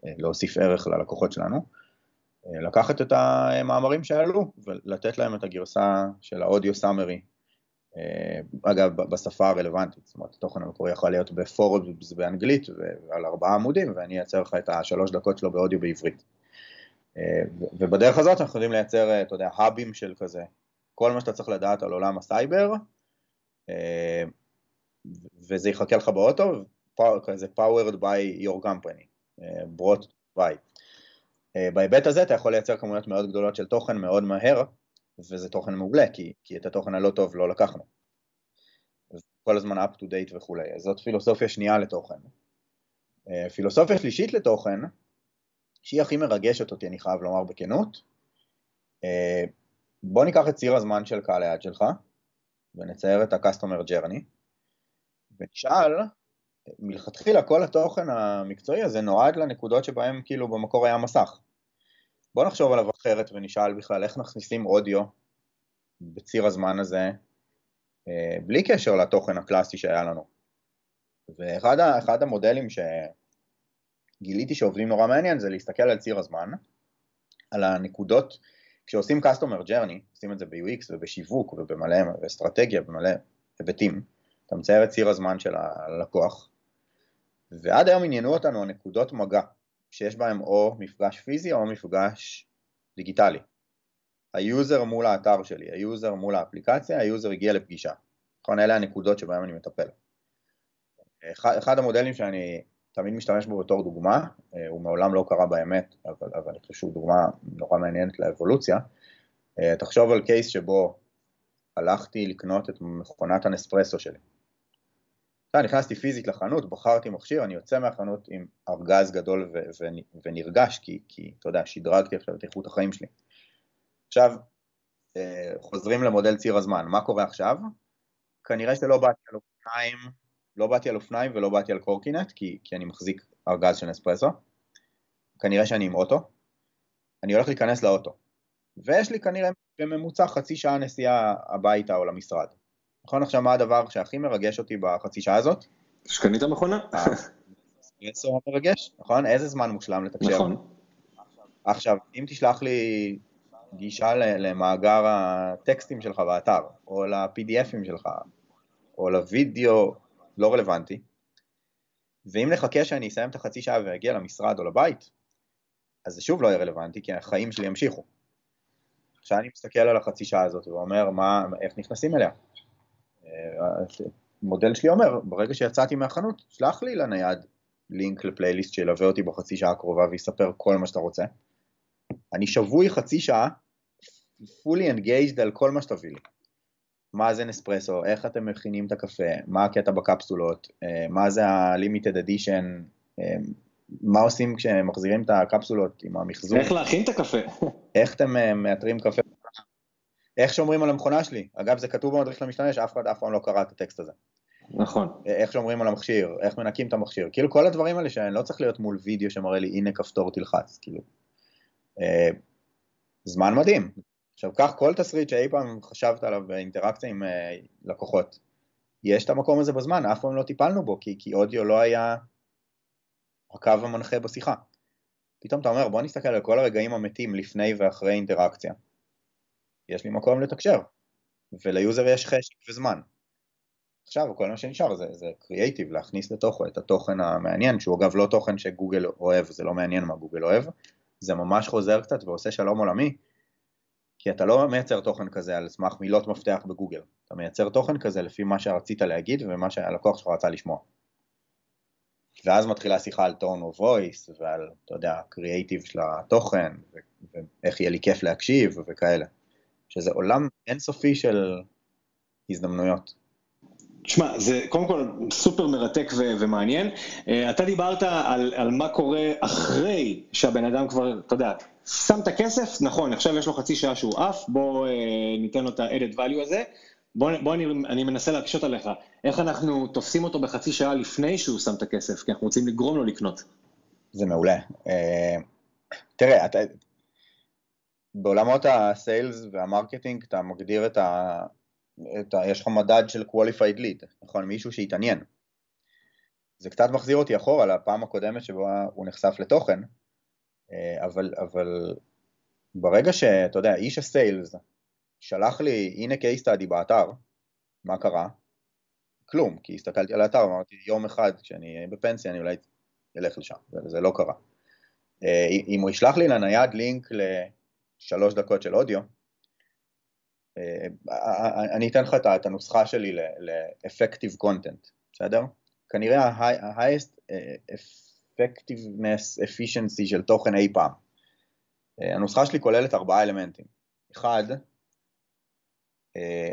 להוסיף ערך ללקוחות שלנו. לקחת את המאמרים שעלו ולתת להם את הגרסה של ה audio summary אה, אגב, בשפה הרלוונטית, זאת אומרת, התוכן המקורי יכול להיות בפורדס באנגלית ועל ארבעה עמודים, ואני אייצר לך את השלוש דקות שלו באודיו בעברית. אה, ובדרך הזאת אנחנו יודעים לייצר, אה, אתה יודע, hubים של כזה, כל מה שאתה צריך לדעת על עולם הסייבר, וזה יחכה לך באוטו, כזה powered by your company, brought by. בהיבט הזה אתה יכול לייצר כמויות מאוד גדולות של תוכן מאוד מהר, וזה תוכן מעולה, כי, כי את התוכן הלא טוב לא לקחנו. כל הזמן up to date וכולי, אז זאת פילוסופיה שנייה לתוכן. אה, פילוסופיה שלישית לתוכן, שהיא הכי מרגשת אותי, אני חייב לומר בכנות, אה, בוא ניקח את ציר הזמן של קהל היד שלך, ונצייר את ה-customer journey, ונשאל, מלכתחילה כל התוכן המקצועי הזה נועד לנקודות שבהם כאילו במקור היה מסך. בוא נחשוב עליו אחרת ונשאל בכלל איך מכניסים אודיו בציר הזמן הזה אה, בלי קשר לתוכן הקלאסי שהיה לנו. ואחד המודלים שגיליתי שעובדים נורא מעניין זה להסתכל על ציר הזמן, על הנקודות, כשעושים customer journey, עושים את זה ב-UX ובשיווק ובמלא אסטרטגיה, במלא היבטים, אתה מצייר את ציר הזמן של הלקוח, ועד היום עניינו אותנו הנקודות מגע, שיש בהם או מפגש פיזי או מפגש דיגיטלי. ה user מול האתר שלי, ה user מול האפליקציה, ה user הגיע לפגישה. נכון, אלה הנקודות שבהן אני מטפל. אחד, המודלים שאני תמיד משתמש בו בתור דוגמה, אה, הוא מעולם לא קרה באמת, אבל, אבל אני חושב שהוא דוגמה נורא מעניינת לאבולוציה. אה, תחשוב על קייס שבו הלכתי לקנות את מכונת הנספרסו שלי. נכנסתי פיזית לחנות, בחרתי מכשיר, אני יוצא מהחנות עם ארגז גדול ו- ו- ונרגש, כי, כי אתה יודע, שדרגתי עכשיו את איכות החיים שלי. עכשיו, אה, חוזרים למודל ציר הזמן, מה קורה עכשיו? כנראה שלא באתי על אופניים, לא באתי על אופניים ולא באתי על קורקינט, כי, כי אני מחזיק ארגז של אספרסו, כנראה שאני עם אוטו, אני הולך להיכנס לאוטו, ויש לי כנראה בממוצע חצי שעה נסיעה הביתה או למשרד. נכון עכשיו מה הדבר שהכי מרגש אותי בחצי שעה הזאת? שקנית מכונה. אספרסו מרגש, נכון? איזה זמן מושלם לתקשר? נכון. עכשיו, אם תשלח לי גישה למאגר הטקסטים שלך באתר, או ל-PDFים שלך, או לוידאו, לא רלוונטי, ואם נחכה שאני אסיים את החצי שעה ואגיע למשרד או לבית, אז זה שוב לא יהיה רלוונטי, כי החיים שלי ימשיכו. עכשיו אני מסתכל על החצי שעה הזאת ואומר, מה, איך נכנסים אליה? המודל שלי אומר, ברגע שיצאתי מהחנות, שלח לי לנייד לינק לפלייליסט שילווה אותי בחצי שעה הקרובה ויספר כל מה שאתה רוצה. אני שבוי חצי שעה, fully engaged על כל מה שתביא לי. מה זה נספרסו, איך אתם מכינים את הקפה, מה הקטע בקפסולות, אה, מה זה ה-limited edition, אה, מה עושים כשמחזירים את הקפסולות עם המחזור. איך להכין את הקפה. איך אתם אה, מאתרים קפה איך שומרים על המכונה שלי? אגב, זה כתוב במדריך למשתמש, אף אחד אף פעם לא קרא את הטקסט הזה. נכון. איך שומרים על המכשיר, איך מנקים את המכשיר, כאילו כל הדברים האלה שאני לא צריך להיות מול וידאו שמראה לי הנה כפתור תלחץ, כאילו. אה, זמן מדהים. עכשיו, קח כל תסריט שאי פעם חשבת עליו באינטראקציה עם אה, לקוחות. יש את המקום הזה בזמן, אף פעם לא טיפלנו בו, כי, כי אודיו לא היה הקו המנחה בשיחה. פתאום אתה אומר, בוא נסתכל על כל הרגעים המתים לפני ואחרי אינטראקציה. יש לי מקום לתקשר, וליוזר יש חשק וזמן. עכשיו כל מה שנשאר זה, זה קריאייטיב, להכניס לתוכו את התוכן המעניין, שהוא אגב לא תוכן שגוגל אוהב, זה לא מעניין מה גוגל אוהב, זה ממש חוזר קצת ועושה שלום עולמי, כי אתה לא מייצר תוכן כזה על סמך מילות מפתח בגוגל, אתה מייצר תוכן כזה לפי מה שרצית להגיד ומה שהלקוח שלך רצה לשמוע. ואז מתחילה שיחה על טון או וויס ועל, אתה יודע, קריאייטיב של התוכן, ואיך יהיה לי כיף להקשיב וכאלה. שזה עולם אינסופי של הזדמנויות. תשמע, זה קודם כל סופר מרתק ו- ומעניין. Uh, אתה דיברת על, על מה קורה אחרי שהבן אדם כבר, אתה יודע, שם את הכסף, נכון, עכשיו יש לו חצי שעה שהוא עף, בוא uh, ניתן לו את ה-added value הזה. בוא, בוא אני, אני מנסה להקשות עליך, איך אנחנו תופסים אותו בחצי שעה לפני שהוא שם את הכסף, כי אנחנו רוצים לגרום לו לקנות. זה מעולה. Uh, תראה, אתה, בעולמות הסיילס והמרקטינג אתה מגדיר את ה... את ה... יש לך מדד של qualified lead, נכון? מישהו שהתעניין. זה קצת מחזיר אותי אחורה לפעם הקודמת שבה הוא נחשף לתוכן, אה, אבל, אבל ברגע שאתה יודע, איש הסיילס שלח לי, הנה case study באתר, מה קרה? כלום, כי הסתכלתי על האתר, אמרתי יום אחד כשאני אהיה בפנסיה אני אולי אלך לשם, וזה לא קרה. אה, אם הוא ישלח לי לנייד לינק לשלוש דקות של אודיו, אה, אני אתן לך את הנוסחה שלי ל-effective content, בסדר? כנראה ה-highest אה, effectiveness efficiency של תוכן אי פעם. הנוסחה שלי כוללת ארבעה אלמנטים. אחד,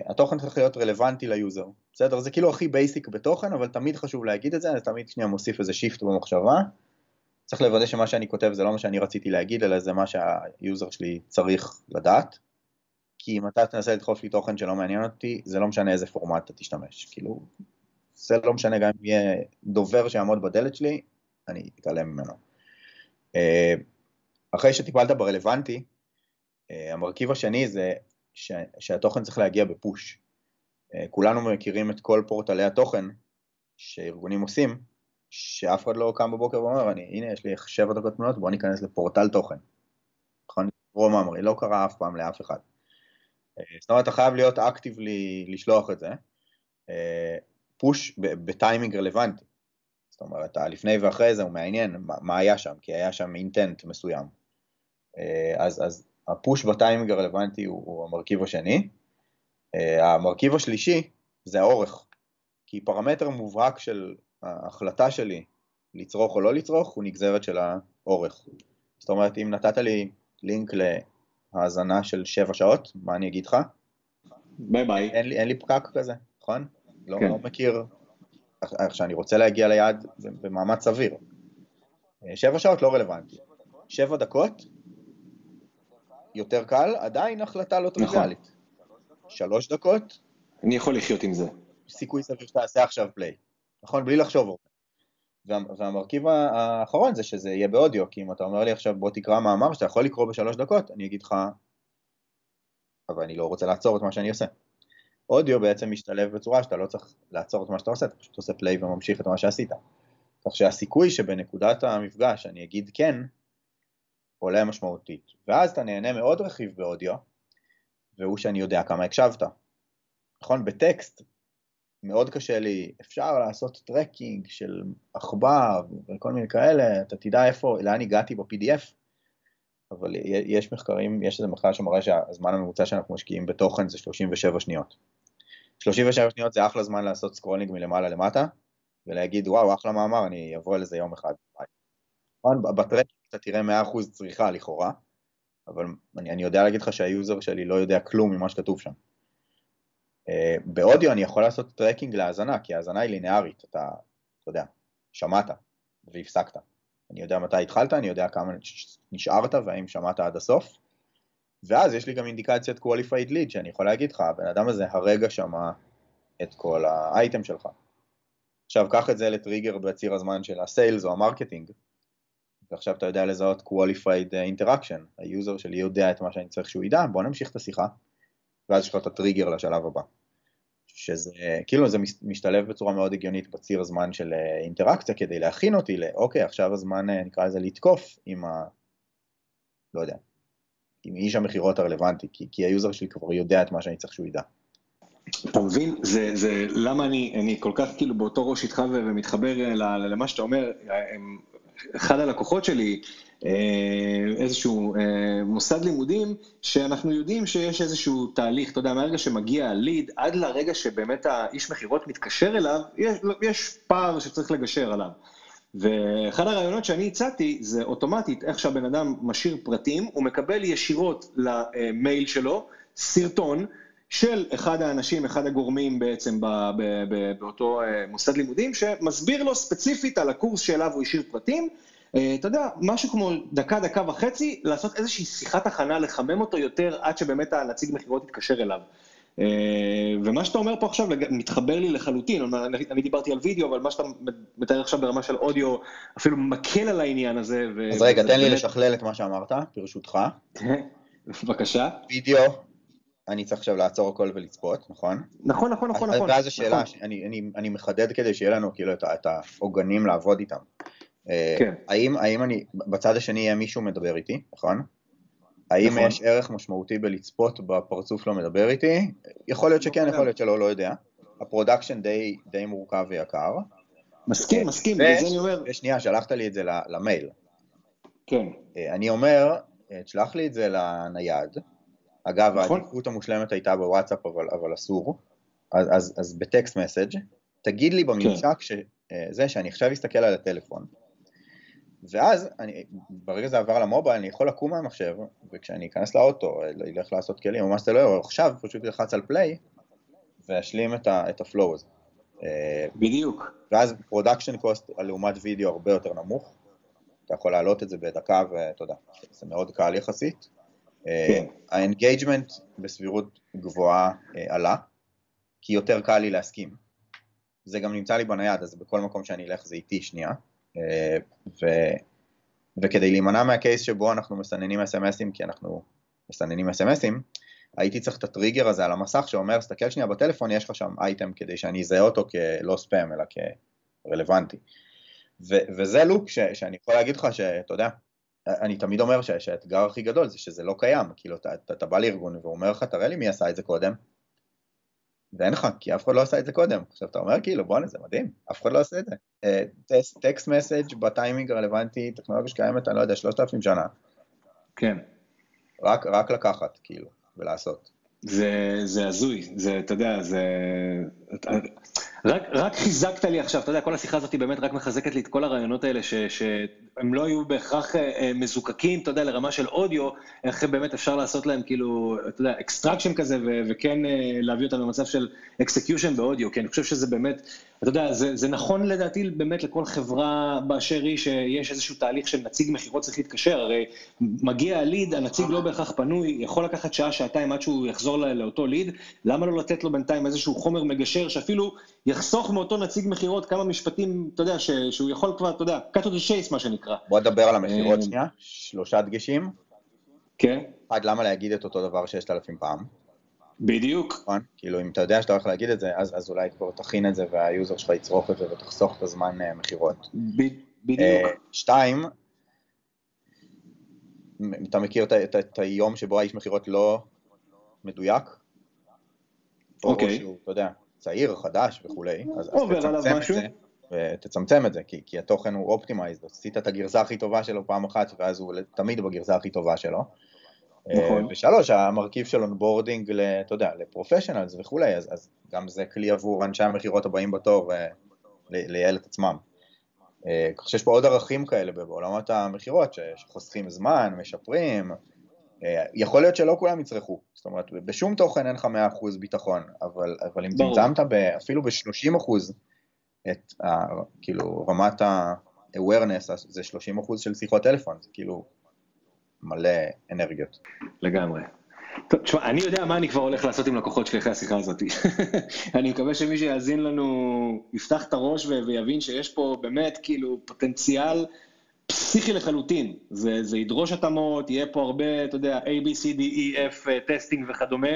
התוכן צריך להיות רלוונטי ל-user, בסדר? זה כאילו הכי basic בתוכן, אבל תמיד חשוב להגיד את זה, אני תמיד שנייה מוסיף איזה shift במחשבה. צריך לוודא שמה שאני כותב זה לא מה שאני רציתי להגיד, אלא זה מה שה-user שלי צריך לדעת. כי אם אתה תנסה לדחוף לי תוכן שלא מעניין אותי, זה לא משנה איזה פורמט אתה תשתמש. כאילו, זה לא משנה גם אם יהיה דובר שיעמוד בדלת שלי, אני אתעלם ממנו. אה, אחרי שטיפלת ברלוונטי, אה, המרכיב השני זה שהתוכן צריך להגיע בפוש. אה, כולנו מכירים את כל פורטלי התוכן שארגונים עושים, שאף אחד לא קם בבוקר ואומר, אני, הנה יש לי שבע דקות תמונות, בוא ניכנס לפורטל תוכן. נכון? רום אמרי, לא קרה אף פעם לאף אחד. אה, זאת אומרת, אתה חייב להיות אקטיבלי לשלוח את זה, פוש אה, בטיימינג רלוונטי. זאת אומרת, הלפני ואחרי זה הוא מעניין מה, היה שם, כי היה שם אינטנט מסוים. אז, אז הפוש בטיימינג הרלוונטי הוא, הוא המרכיב השני. אה, המרכיב השלישי זה האורך, כי פרמטר מובהק של ההחלטה שלי לצרוך או לא לצרוך הוא נגזרת של האורך. זאת אומרת, אם נתת לי לינק להאזנה של 7 שעות, מה אני אגיד לך? ביי ביי. אין לי, אין לי פקק כזה, נכון? לא, כן. לא מכיר איך שאני רוצה להגיע ליעד במאמץ סביר. 7 אה, שעות לא רלוונטי. 7 דקות, יותר קל, עדיין החלטה לא טריוויאלית. נכון. שלוש דקות. אני יכול לחיות עם זה. סיכוי סביר שתעשה עכשיו play, נכון? בלי לחשוב. וה, והמרכיב האחרון זה שזה יהיה באודיו, כי אם אתה אומר לי עכשיו בוא תקרא מאמר שאתה יכול לקרוא בשלוש דקות, אני אגיד לך, אבל אני לא רוצה לעצור את מה שאני עושה. אודיו בעצם משתלב בצורה שאתה לא צריך לעצור את מה שאתה עושה, אתה פשוט עושה פליי וממשיך את מה שעשית. כך שהסיכוי שבנקודת המפגש אני אגיד כן, עולה משמעותית. ואז אתה נהנה מעוד רכיב באודיו, והוא שאני יודע כמה הקשבת. נכון? בטקסט מאוד קשה לי, אפשר לעשות tracking של עכבר וכל מיני כאלה, אתה תדע איפה, לאן הגעתי ב-PDF, אבל יש מחקרים, יש איזה מחקר שמראה שהזמן הממוצע שאנחנו משקיעים בתוכן זה 37 שניות. 37 שניות זה אחלה זמן לעשות scrolling מלמעלה למטה, ולהגיד וואו אחלה מאמר, אני אעבור על זה יום אחד. ב-tracking אתה תראה 100% צריכה לכאורה, אבל אני, אני יודע להגיד לך שה-user שלי לא יודע כלום ממה שכתוב שם. אה, באודיו אני יכול לעשות tracking להאזנה, כי ההאזנה היא לינארית, אתה, אתה יודע, שמעת והפסקת. אני יודע מתי התחלת, אני יודע כמה נשארת והאם שמעת עד הסוף, ואז יש לי גם אינדיקציית qualified lead שאני יכול להגיד לך, הבן אדם הזה הרגע שמע את כל האייטם שלך. עכשיו קח את זה לטריגר בציר הזמן של ה-sales או ה-marketing, ועכשיו אתה יודע לזהות qualified אה, interaction, ה-user שלי יודע את מה שאני צריך שהוא ידע, בוא נמשיך את השיחה, ואז יש לך את הטריגר לשלב הבא. שזה, כאילו זה משתלב בצורה מאוד הגיונית בציר הזמן של אה, אינטראקציה כדי להכין אותי לאוקיי, עכשיו הזמן אה, נקרא לזה לתקוף עם ה... לא יודע, עם איש המכירות הרלוונטי, כי, כי ה-user שלי כבר יודע את מה שאני צריך שהוא ידע. אתה מבין? זה, זה למה אני, אני כל כך כאילו באותו ראש איתך ומתחבר למה שאתה אומר, אחד הלקוחות שלי, אה, איזשהו אה, מוסד לימודים, שאנחנו יודעים שיש איזשהו תהליך, אתה יודע, מהרגע שמגיע הליד, עד לרגע שבאמת האיש מכירות מתקשר אליו, יש, יש פער שצריך לגשר עליו. ואחד הרעיונות שאני הצעתי זה אוטומטית איך שהבן אדם משאיר פרטים, הוא מקבל ישירות למייל שלו סרטון של אחד האנשים, אחד הגורמים בעצם באותו אה, מוסד לימודים, שמסביר לו ספציפית על הקורס שאליו הוא השאיר פרטים. אה, אתה יודע, משהו כמו דקה, דקה וחצי, לעשות איזושהי שיחת הכנה, לחמם אותו יותר עד שבאמת הנציג מכירות יתקשר אליו. אה, ומה שאתה אומר פה עכשיו מתחבר לי לחלוטין, אני דיברתי על וידאו, אבל מה שאתה מתאר עכשיו ברמה של אודיו, אפילו מקל על העניין הזה. אז רגע, תן לי לשכלל את מה שאמרת, ברשותך. בבקשה. וידאו, אני צריך עכשיו לעצור הכל ולצפות, נכון? נכון, נכון, נכון, נכון. ואז השאלה, נכון. אני, אני, אני מחדד כדי שיהיה לנו כאילו את העוגנים לעבוד איתם. אה, כן. האם, האם אני, בצד השני יהיה מישהו מדבר איתי, נכון? האם נכון. יש ערך משמעותי בלצפות בפרצוף לא מדבר איתי? יכול להיות שכן, יכול להיות שלא, לא יודע. ה-production די, די מורכב ויקר. מסכים, מסכים, בגלל זה אני אומר. ושנייה, שלחת לי את זה למייל. כן. אה, אני אומר, אה, תשלח לי את זה לנייד. אגב, נכון. העדיפות המושלמת הייתה בוואטסאפ, אבל, אבל אסור. אז, אז, אז ב-text message, תגיד לי בממשק ש, אה, זה שאני עכשיו אסתכל על הטלפון. ואז, אני, ברגע זה עבר למובייל, אני יכול לקום מהמחשב, וכשאני אכנס לאוטו, אה, אלך לעשות כלים, או מה שזה לא יהיה, עכשיו, פשוט אלחץ על play, ואשלים את, ה, את ה-flow הזה. אה, בדיוק. ואז production cost לעומת וידאו הרבה יותר נמוך. אתה יכול להעלות את זה בדקה ואתה יודע, זה מאוד קל יחסית. כן. ה-engagement בסבירות גבוהה אה, עלה, כי יותר קל לי להסכים. זה גם נמצא לי בנייד, אז בכל מקום שאני אלך זה איתי שנייה. ו, וכדי להימנע מהקייס שבו אנחנו מסננים אס.אם.אסים, כי אנחנו מסננים אס.אם.אסים, הייתי צריך את הטריגר הזה על המסך שאומר, סתכל שנייה בטלפון, יש לך שם אייטם כדי שאני אזהה אותו כלא ספאם, אלא כרלוונטי. ו- וזה לופ ש- שאני יכול להגיד לך שאתה יודע, אני תמיד אומר שהאתגר הכי גדול זה שזה לא קיים, כאילו אתה, אתה, אתה בא לארגון והוא אומר לך, תראה לי מי עשה את זה קודם, ואין לך, כי אף אחד לא עשה את זה קודם. עכשיו אתה אומר כאילו, בואנה זה מדהים, אף אחד לא עושה את זה. טקסט מסאג' בטיימינג הרלוונטי, טכנולוגיה שקיימת, אני לא יודע, 3,000 שנה, כן. רק, רק לקחת, כאילו, ולעשות. זה, זה הזוי, זה, אתה יודע, זה... רק, רק חיזקת לי עכשיו, אתה יודע, כל השיחה הזאת היא באמת רק מחזקת לי את כל הרעיונות האלה, ש, שהם לא היו בהכרח אה, אה, מזוקקים, אתה יודע, לרמה של אודיו, איך באמת אפשר לעשות להם כאילו, אתה יודע, extraction כזה, ו, וכן אה, להביא אותם למצב של execution באודיו, כי אני חושב שזה באמת, אתה יודע, זה, זה נכון לדעתי באמת לכל חברה באשר היא, שיש איזשהו תהליך של נציג מכירות צריך להתקשר, הרי מגיע הליד, הנציג לא בהכרח פנוי, יכול לקחת שעה, שעתיים עד שהוא יחזור לא, לאותו ליד, למה לא לתת לו בינתיים איזשהו חומר מגשר, שאפילו יחסוך מאותו נציג מכירות כמה משפטים, אתה יודע, ש, שהוא יכול כבר, אתה יודע, cut to the chase מה שנקרא. בוא נדבר על המכירות אה, שנייה, שלושה דגשים. כן, אחד, למה להגיד את אותו דבר 6,000 פעם? בדיוק, נכון? כאילו, אם אתה יודע שאתה הולך להגיד את זה, אז, אז אולי כבר תכין את זה וה-user שלך יצרוך את זה ותחסוך את הזמן אה, מכירות. בדיוק. אה, שתיים, אתה מכיר את, את, את היום שבו האיש מכירות לא מדויק? או- אוקיי. או שהוא, אתה יודע, צעיר, חדש וכולי, אז, אז תצמצם את. זה, ותצמצם את זה, כי, כי התוכן הוא optimized, עשית את הגרסה הכי טובה שלו פעם אחת, ואז הוא תמיד בגרסה הכי טובה שלו. נכון. אה, ושלוש, המרכיב של onboarding, אתה יודע, ל-professionals וכולי, אז, אז גם זה כלי עבור אנשי המכירות הבאים בתור אה, לייעל את עצמם. אה, כך שיש פה עוד ערכים כאלה בעולמות המכירות, שחוסכים זמן, משפרים, יכול להיות שלא כולם יצרכו, זאת אומרת, בשום תוכן אין לך 100% ביטחון, אבל, אבל אם. צמצמת אפילו ב-30% את ה, כאילו רמת ה-awareness, זה 30% של שיחות טלפון, זה כאילו מלא אנרגיות. לגמרי. טוב, תשמע, אני יודע מה אני כבר הולך לעשות עם לקוחות שלי אחרי השיחה הזאת. אני מקווה שמי שיאזין לנו יפתח את הראש ויבין שיש פה באמת כאילו פוטנציאל פסיכי לחלוטין. זה, זה ידרוש התאמות, יהיה פה הרבה, אתה יודע, A, B, C, D, E, F, אה, טסטינג וכדומה,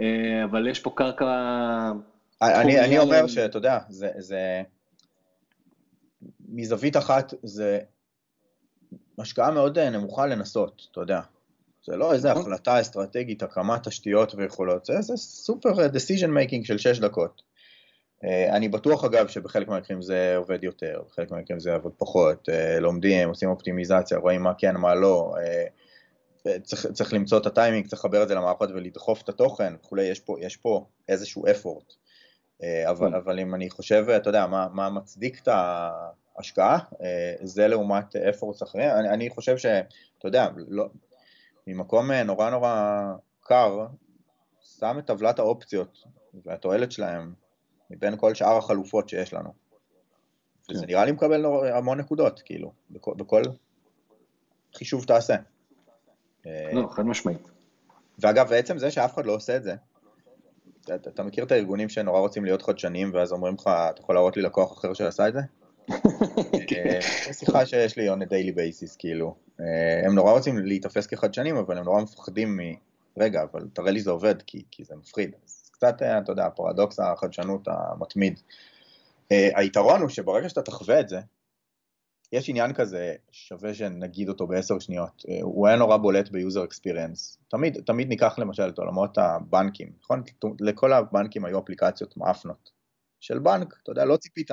אה, אבל יש פה קרקע... אני, אני אומר. שאתה יודע, זה, זה... מזווית אחת זה השקעה מאוד אה, נמוכה לנסות, אתה יודע. זה לא איזה נכון. החלטה אסטרטגית, הקמת תשתיות ויכולות, זה, זה סופר אה, decision making של 6 דקות. אה, אני בטוח אגב שבחלק מהמקרים זה עובד יותר, בחלק מהמקרים זה עובד פחות, לומדים, עושים אופטימיזציה, רואים מה כן, מה לא, צריך, צריך למצוא את הטיימינג, צריך לחבר את זה למערכות ולדחוף את התוכן וכולי, יש פה, יש פה איזשהו effort. אבל, כן. אבל אם אני חושב, אתה יודע, מה, מה מצדיק את ההשקעה, אה, זה לעומת efforts אחרים, אני, אני חושב שאתה יודע, לא, ממקום אה, נורא נורא קר, שם את טבלת האופציות והתועלת שלהם מבין כל שאר החלופות שיש לנו. וזה כן. נראה לי מקבל המון נקודות, כאילו, בכל, בכל חישוב תעשה. אה, לא, חד משמעית. ואגב, בעצם זה שאף אחד לא עושה את זה, אתה, אתה מכיר את הארגונים שנורא רוצים להיות חדשניים, ואז אומרים לך, אתה יכול להראות לי לקוח אחר שעשה את זה? זו שיחה שיש לי on a daily basis, כאילו. הם נורא רוצים להיתפס כחדשנים, אבל הם נורא מפחדים מ... רגע, אבל תראה לי זה עובד, כי, כי זה מפחיד. אז קצת, אתה יודע, פרדוקס החדשנות המתמיד. היתרון הוא שברגע שאתה תחווה את זה, יש עניין כזה, שווה שנגיד אותו בעשר שניות, אה, הוא היה נורא בולט ביוזר אקספיריאנס. תמיד, תמיד ניקח למשל את עולמות הבנקים, נכון? לכל הבנקים היו אפליקציות מאפנות של בנק, אתה יודע, לא ציפית.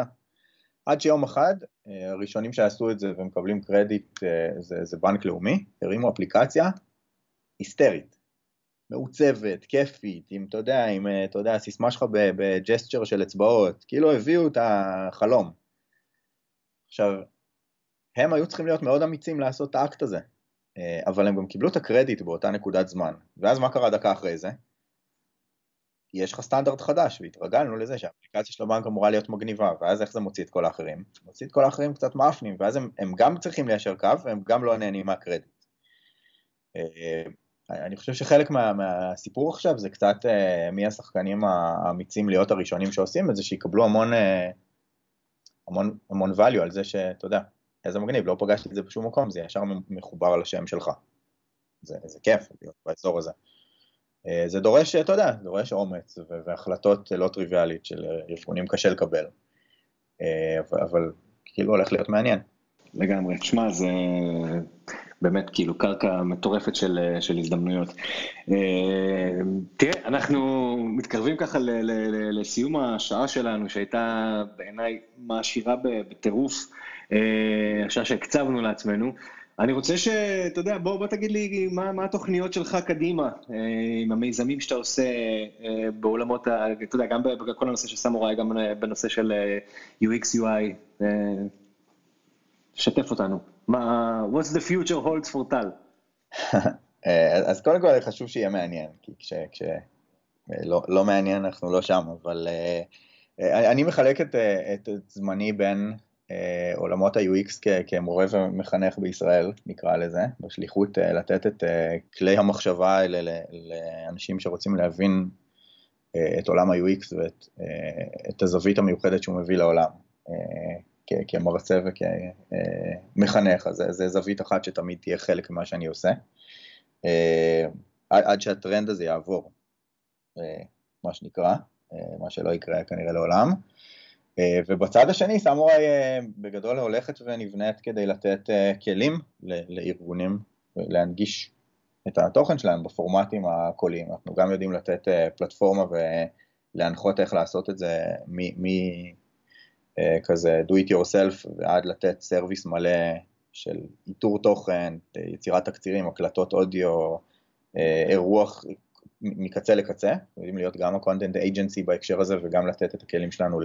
עד שיום אחד, אה, הראשונים שעשו את זה ומקבלים קרדיט, אה, זה, זה בנק לאומי, הרימו אפליקציה היסטרית, מעוצבת, כיפית, עם, אתה יודע, עם, אתה יודע, הסיסמה שלך בג'סטשר של אצבעות, כאילו הביאו את החלום. עכשיו, הם היו צריכים להיות מאוד אמיצים לעשות את האקט הזה, אה, אבל הם גם קיבלו את הקרדיט באותה נקודת זמן. ואז מה קרה דקה אחרי זה? יש לך סטנדרט חדש, והתרגלנו לזה שהאפליקציה של הבנק אמורה להיות מגניבה, ואז איך זה מוציא את כל האחרים? מוציא את כל האחרים קצת מאפנים, ואז הם, הם גם צריכים ליישר קו, והם גם לא נהנים מהקרדיט. אה, אני חושב שחלק מה, מהסיפור עכשיו זה קצת אה, מי השחקנים האמיצים להיות הראשונים שעושים את זה, שיקבלו המון, המון, המון value על זה שאתה יודע, איזה מגניב, לא פגשתי את זה בשום מקום, זה ישר מחובר לשם שלך. זה, זה כיף להיות באזור הזה. אה, זה דורש, אתה יודע, דורש אומץ והחלטות לא טריוויאלית של ארגונים קשה לקבל. אה, אבל, אבל כאילו הולך להיות מעניין. לגמרי, תשמע, זה באמת כאילו קרקע מטורפת של, של הזדמנויות. אה, תראה, אנחנו מתקרבים ככה ל, ל, ל, לסיום השעה שלנו, שהייתה בעיניי מעשירה בטירוף. אה, השעה שהקצבנו לעצמנו. אני רוצה שאתה יודע, בוא, בוא תגיד לי מה, מה התוכניות שלך קדימה, אה, עם המיזמים שאתה עושה אה, בעולמות, אתה יודע, גם בכל הנושא של סמוראי, גם בנושא של UX UI. שתף אותנו. מה, what's the future holds for טל? אז קודם כל חשוב שיהיה מעניין, כי כשלא כש, לא, לא מעניין אנחנו לא שם, אבל אני מחלק את, את זמני בין אה, עולמות ה-UX כמורה ומחנך בישראל, נקרא לזה, בשליחות אה, לתת את אה, כלי המחשבה האלה לאנשים שרוצים להבין את עולם ה-UX ואת הזווית המיוחדת שהוא מביא לעולם. כמרצה וכמחנך, אז זה זווית אחת שתמיד תהיה חלק ממה שאני עושה, עד שהטרנד הזה יעבור, מה שנקרא, מה שלא יקרה כנראה לעולם. אה, ובצד השני סמוראי אה, בגדול הולכת ונבנית כדי לתת אה, כלים לארגונים להנגיש את התוכן שלהם בפורמטים הקוליים. אנחנו גם יודעים לתת פלטפורמה ולהנחות איך לעשות את זה מכזה do it yourself ועד לתת סרוויס מלא של איתור תוכן, יצירת תקצירים, הקלטות אודיו, אירוח מקצה לקצה, יודעים להיות גם ה-content agency בהקשר הזה וגם לתת את הכלים שלנו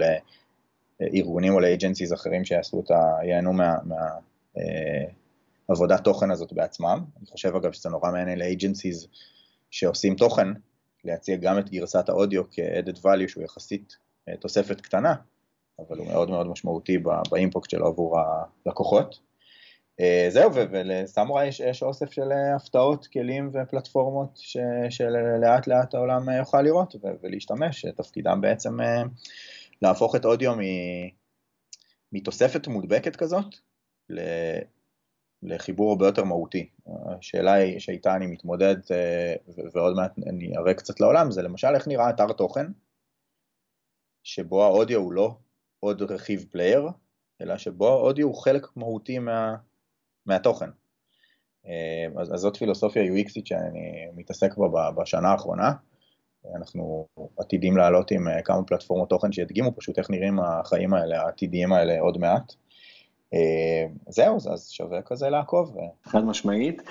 לארגונים או ל-agencies אחרים שיעשו את ה... ייהנו מהעבודת מה, אה, תוכן הזאת בעצמם. אני חושב אגב שזה נורא מעניין ל-agencies שעושים תוכן, להציע גם את גרסת האודיו כ-added value שהוא יחסית אה, תוספת קטנה, אבל הוא מאוד מאוד משמעותי ב-impact שלו עבור הלקוחות. אה, זהו, ולסמוראי יש, יש אוסף של הפתעות, כלים ופלטפורמות ש, שלאט לאט העולם יוכל לראות ולהשתמש, תפקידם בעצם להפוך את אודיו מתוספת מודבקת כזאת לחיבור הרבה יותר מהותי. השאלה היא שאיתה אני מתמודד אה, ועוד מעט אני אראה קצת לעולם, זה למשל איך נראה אתר תוכן, שבו האודיו הוא לא עוד רכיב player, אלא שבו האודיו הוא חלק מהותי מה, מהתוכן. אה, אז, אז זאת פילוסופיה UXית שאני מתעסק בה בשנה האחרונה. אנחנו עתידים לעלות עם אה, כמה פלטפורמות תוכן שידגימו פשוט איך נראים החיים האלה, העתידיים האלה עוד מעט. אה, זהו, אז שווה כזה לעקוב. חד משמעית.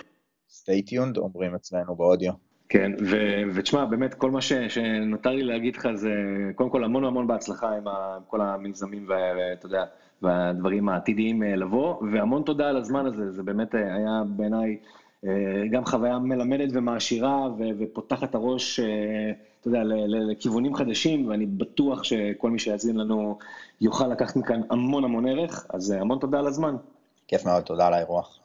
stay tuned אומרים אצלנו באודיו. כן, ותשמע, באמת כל מה ש, שנותר לי להגיד לך זה, קודם כל המון המון בהצלחה עם ה, כל המיזמים ואתה יודע, והדברים העתידיים אה, לבוא, והמון תודה על הזמן הזה, זה באמת היה בעיניי אה, גם חוויה מלמדת ומעשירה ופותחת הראש, אה, אתה יודע, לכיוונים חדשים, ואני בטוח שכל מי שיאזין לנו יוכל לקחת מכאן המון המון ערך, אז אה, המון תודה על הזמן. כיף מאוד, תודה על האירוח.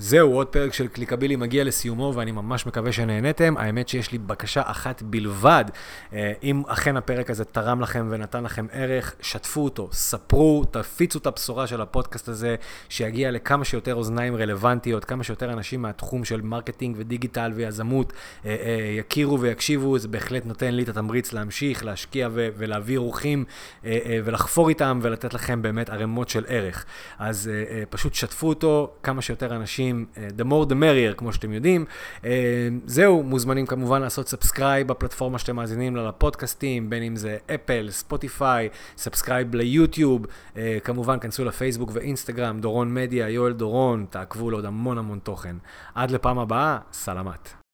זהו, עוד פרק של קליקבילי מגיע לסיומו, ואני ממש מקווה שנהניתם. האמת שיש לי בקשה אחת בלבד. אה, אם אכן הפרק הזה תרם לכם ונתן לכם ערך, שתפו אותו, ספרו, תפיצו את הבשורה של הפודקאסט הזה, שיגיע לכמה שיותר אוזניים רלוונטיות, כמה שיותר אנשים מהתחום של marketing ו digital ויזמות אה, אה, יכירו ויקשיבו. זה בהחלט נותן לי את התמריץ להמשיך, להשקיע ולהביא אורחים ולחפור איתם ולתת לכם באמת ערימות של ערך. אז פשוט שתפו אותו, כמה שיותר אנשים. אנשים, אה, the more the merrier, כמו שאתם יודעים. אה, זהו, מוזמנים כמובן לעשות subscribe בפלטפורמה שאתם מאזינים לה לפודקאסטים, בין אם זה אפל, ספוטיפיי, subscribe ליוטיוב, אה, כמובן כנסו לפייסבוק ואינסטגרם, דורון מדיה, יואל דורון, תעקבו לעוד המון המון תוכן. עד לפעם הבאה, סלמת.